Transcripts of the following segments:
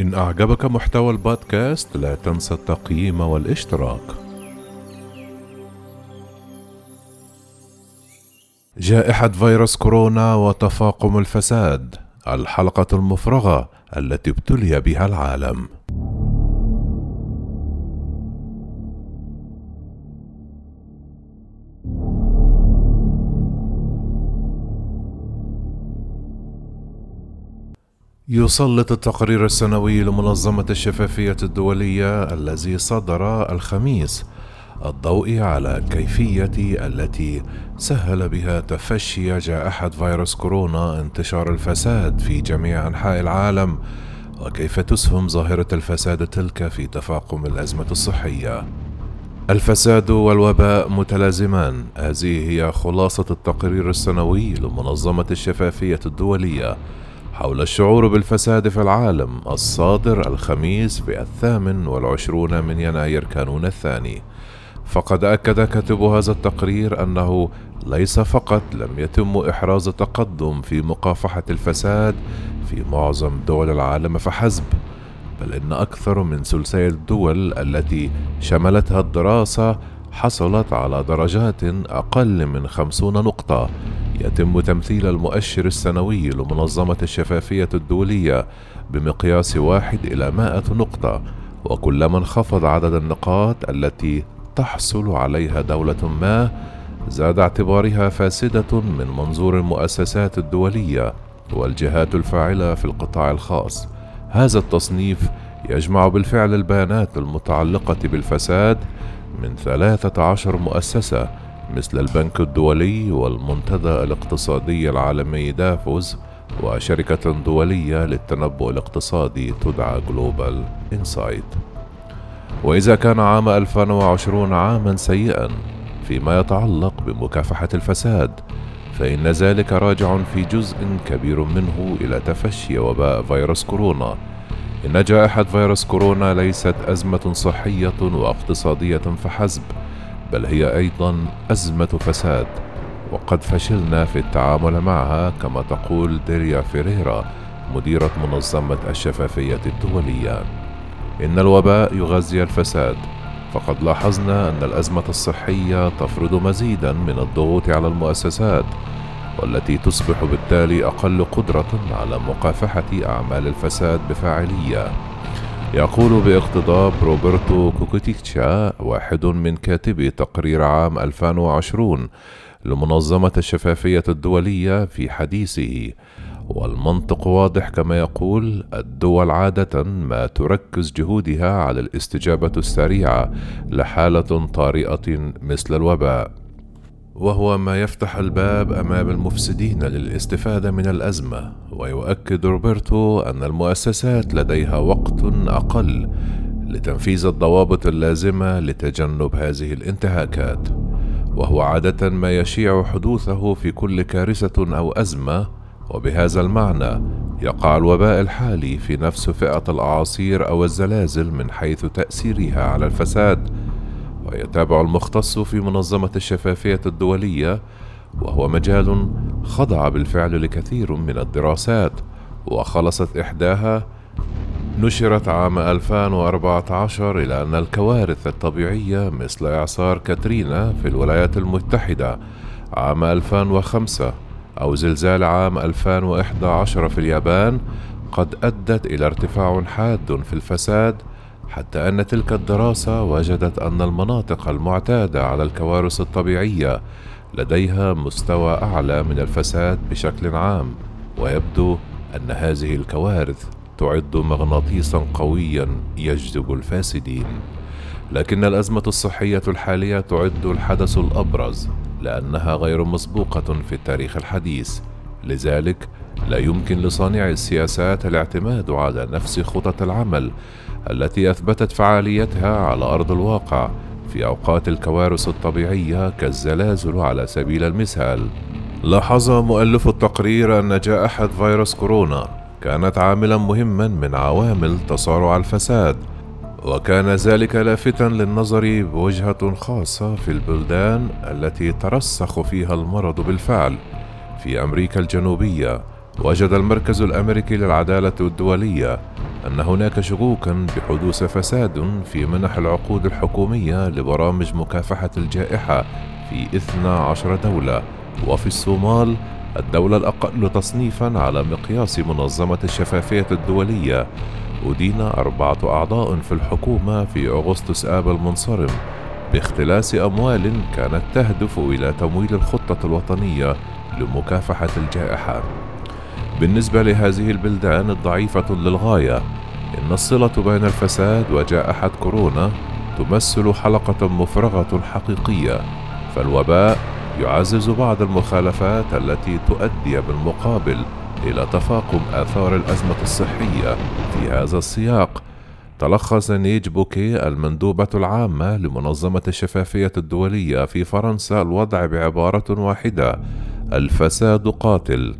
إن أعجبك محتوى البودكاست لا تنسى التقييم والاشتراك. جائحة فيروس كورونا وتفاقم الفساد الحلقة المفرغة التي ابتلي بها العالم. يسلط التقرير السنوي لمنظمة الشفافية الدولية الذي صدر الخميس الضوء على كيفية التي سهل بها تفشي جائحة فيروس كورونا انتشار الفساد في جميع أنحاء العالم وكيف تسهم ظاهرة الفساد تلك في تفاقم الأزمة الصحية. الفساد والوباء متلازمان، هذه هي خلاصة التقرير السنوي لمنظمة الشفافية الدولية حول الشعور بالفساد في العالم الصادر الخميس في الثامن والعشرون من يناير كانون الثاني. فقد أكد كاتب هذا التقرير أنه ليس فقط لم يتم إحراز تقدم في مكافحة الفساد في معظم دول العالم فحسب بل إن أكثر من ثلثي الدول التي شملتها الدراسة حصلت على درجات أقل من خمسون نقطة. يتم تمثيل المؤشر السنوي لمنظمة الشفافية الدولية بمقياس واحد إلى مائة نقطة وكلما انخفض عدد النقاط التي تحصل عليها دولة ما زاد اعتبارها فاسدة من منظور المؤسسات الدولية والجهات الفاعلة في القطاع الخاص. هذا التصنيف يجمع بالفعل البيانات المتعلقة بالفساد من ثلاثة عشر مؤسسة مثل البنك الدولي والمنتدى الاقتصادي العالمي دافوس وشركة دولية للتنبؤ الاقتصادي تدعى Global Insight وإذا كان عام 2020 عاما سيئا فيما يتعلق بمكافحة الفساد فإن ذلك راجع في جزء كبير منه إلى تفشي وباء فيروس كورونا. إن جائحة فيروس كورونا ليست أزمة صحية واقتصادية فحسب. بل هي أيضا أزمة فساد وقد فشلنا في التعامل معها كما تقول ديريا فيريرا مديرة منظمة الشفافية الدولية. إن الوباء يغذي الفساد فقد لاحظنا أن الأزمة الصحية تفرض مزيدا من الضغوط على المؤسسات والتي تصبح بالتالي أقل قدرة على مكافحة أعمال الفساد بفاعلية. يقول باقتضاب روبرتو كوكوتيتشا واحد من كاتبي تقرير عام 2020 لمنظمة الشفافية الدولية في حديثه. والمنطق واضح كما يقول الدول عادة ما تركز جهودها على الاستجابة السريعة لحالة طارئة مثل الوباء. وهو ما يفتح الباب أمام المفسدين للاستفادة من الأزمة ويؤكد روبرتو أن المؤسسات لديها وقت أقل لتنفيذ الضوابط اللازمة لتجنب هذه الانتهاكات. وهو عادة ما يشيع حدوثه في كل كارثة أو أزمة وبهذا المعنى يقع الوباء الحالي في نفس فئة الأعاصير أو الزلازل من حيث تأثيرها على الفساد ويتابع المختص في منظمة الشفافية الدولية وهو مجال خضع بالفعل لكثير من الدراسات وخلصت إحداها نشرت عام 2014 إلى أن الكوارث الطبيعية مثل إعصار كاترينا في الولايات المتحدة عام 2005 أو زلزال عام 2011 في اليابان قد أدت إلى ارتفاع حاد في الفساد حتى أن تلك الدراسة وجدت أن المناطق المعتادة على الكوارث الطبيعية لديها مستوى أعلى من الفساد بشكل عام ويبدو أن هذه الكوارث تعد مغناطيسا قويا يجذب الفاسدين. لكن الأزمة الصحية الحالية تعد الحدث الأبرز لأنها غير مسبوقة في التاريخ الحديث. لذلك لا يمكن لصانعي السياسات الاعتماد على نفس خطط العمل التي أثبتت فعاليتها على أرض الواقع في أوقات الكوارث الطبيعية كالزلازل على سبيل المثال. لاحظ مؤلف التقرير أن جائحه فيروس كورونا كانت عاملا مهما من عوامل تصارع الفساد وكان ذلك لافتا للنظر بوجهة خاصة في البلدان التي ترسخ فيها المرض بالفعل في أمريكا الجنوبية. وجد المركز الأمريكي للعدالة الدولية أن هناك شكوكا بحدوث فساد في منح العقود الحكومية لبرامج مكافحة الجائحة في 12 دولة وفي الصومال الدولة الأقل تصنيفا على مقياس منظمة الشفافية الدولية أدين أربعة أعضاء في الحكومة في أغسطس آب المنصرم باختلاس أموال كانت تهدف إلى تمويل الخطة الوطنية لمكافحة الجائحة. بالنسبة لهذه البلدان الضعيفة للغاية، إن الصلة بين الفساد وجائحة كورونا تمثل حلقة مفرغة حقيقية، فالوباء يعزز بعض المخالفات التي تؤدي بالمقابل إلى تفاقم آثار الأزمة الصحية في هذا السياق تلخص نيج بوكي المندوبة العامة لمنظمة الشفافية الدولية في فرنسا الوضع بعبارة واحدة: الفساد قاتل.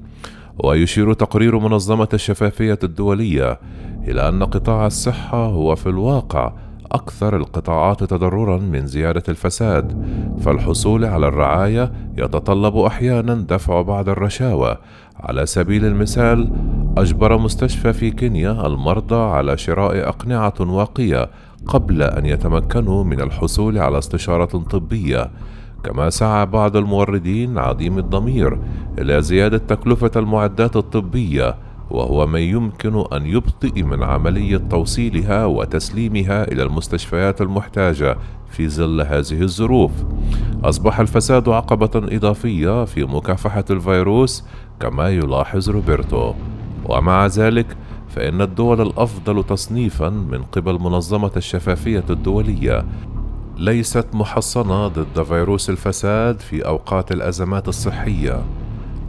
ويشير تقرير منظمة الشفافية الدولية إلى أن قطاع الصحة هو في الواقع أكثر القطاعات تضررا من زيادة الفساد، فالحصول على الرعاية يتطلب أحيانا دفع بعض الرشاوى، على سبيل المثال أجبر مستشفى في كينيا المرضى على شراء أقنعة واقية قبل أن يتمكنوا من الحصول على استشارة طبية، كما سعى بعض الموردين عديم الضمير إلى زيادة تكلفة المعدات الطبية وهو ما يمكن أن يبطئ من عملية توصيلها وتسليمها إلى المستشفيات المحتاجة في ظل هذه الظروف. أصبح الفساد عقبة إضافية في مكافحة الفيروس كما يلاحظ روبرتو. ومع ذلك فإن الدول الأفضل تصنيفا من قبل منظمة الشفافية الدولية ليست محصنة ضد فيروس الفساد في أوقات الأزمات الصحية.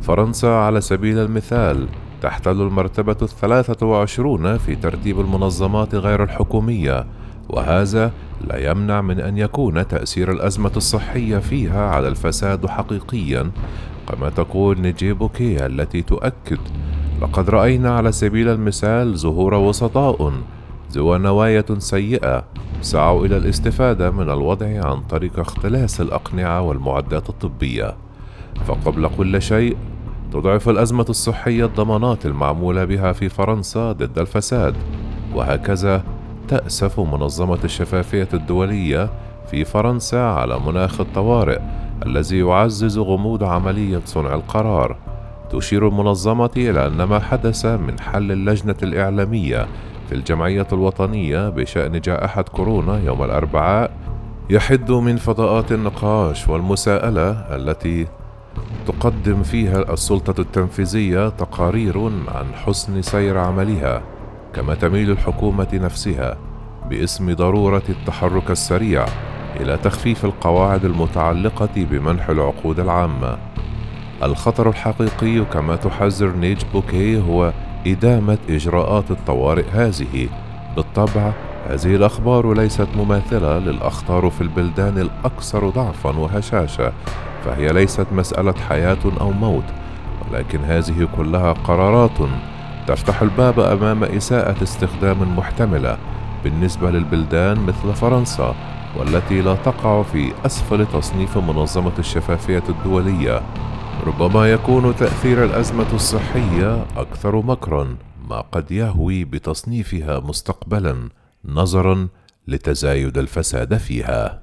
فرنسا على سبيل المثال تحتل المرتبة الثلاثة وعشرون في ترتيب المنظمات غير الحكومية وهذا لا يمنع من أن يكون تأثير الأزمة الصحية فيها على الفساد حقيقيا كما تقول نجيبوكي التي تؤكد لقد رأينا على سبيل المثال ظهور وسطاء ذو نوايا سيئة سعوا إلى الاستفادة من الوضع عن طريق اختلاس الأقنعة والمعدات الطبية. فقبل كل شيء تضعف الأزمة الصحية الضمانات المعمولة بها في فرنسا ضد الفساد. وهكذا تأسف منظمة الشفافية الدولية في فرنسا على مناخ الطوارئ الذي يعزز غموض عملية صنع القرار. تشير المنظمة إلى أن ما حدث من حل اللجنة الإعلامية الجمعية الوطنية بشأن جائحة كورونا يوم الأربعاء يحد من فضاءات النقاش والمساءلة التي تقدم فيها السلطة التنفيذية تقارير عن حسن سير عملها كما تميل الحكومة نفسها باسم ضرورة التحرك السريع إلى تخفيف القواعد المتعلقة بمنح العقود العامة. الخطر الحقيقي كما تحذر نيج بوكي هو إدامة إجراءات الطوارئ هذه. بالطبع هذه الأخبار ليست مماثلة للأخطار في البلدان الأكثر ضعفًا وهشاشة فهي ليست مسألة حياة أو موت ولكن هذه كلها قرارات تفتح الباب أمام إساءة استخدام محتملة بالنسبة للبلدان مثل فرنسا والتي لا تقع في أسفل تصنيف منظمة الشفافية الدولية ربما يكون تأثير الأزمة الصحية أكثر مكرًا ما قد يهوي بتصنيفها مستقبلا نظرا لتزايد الفساد فيها.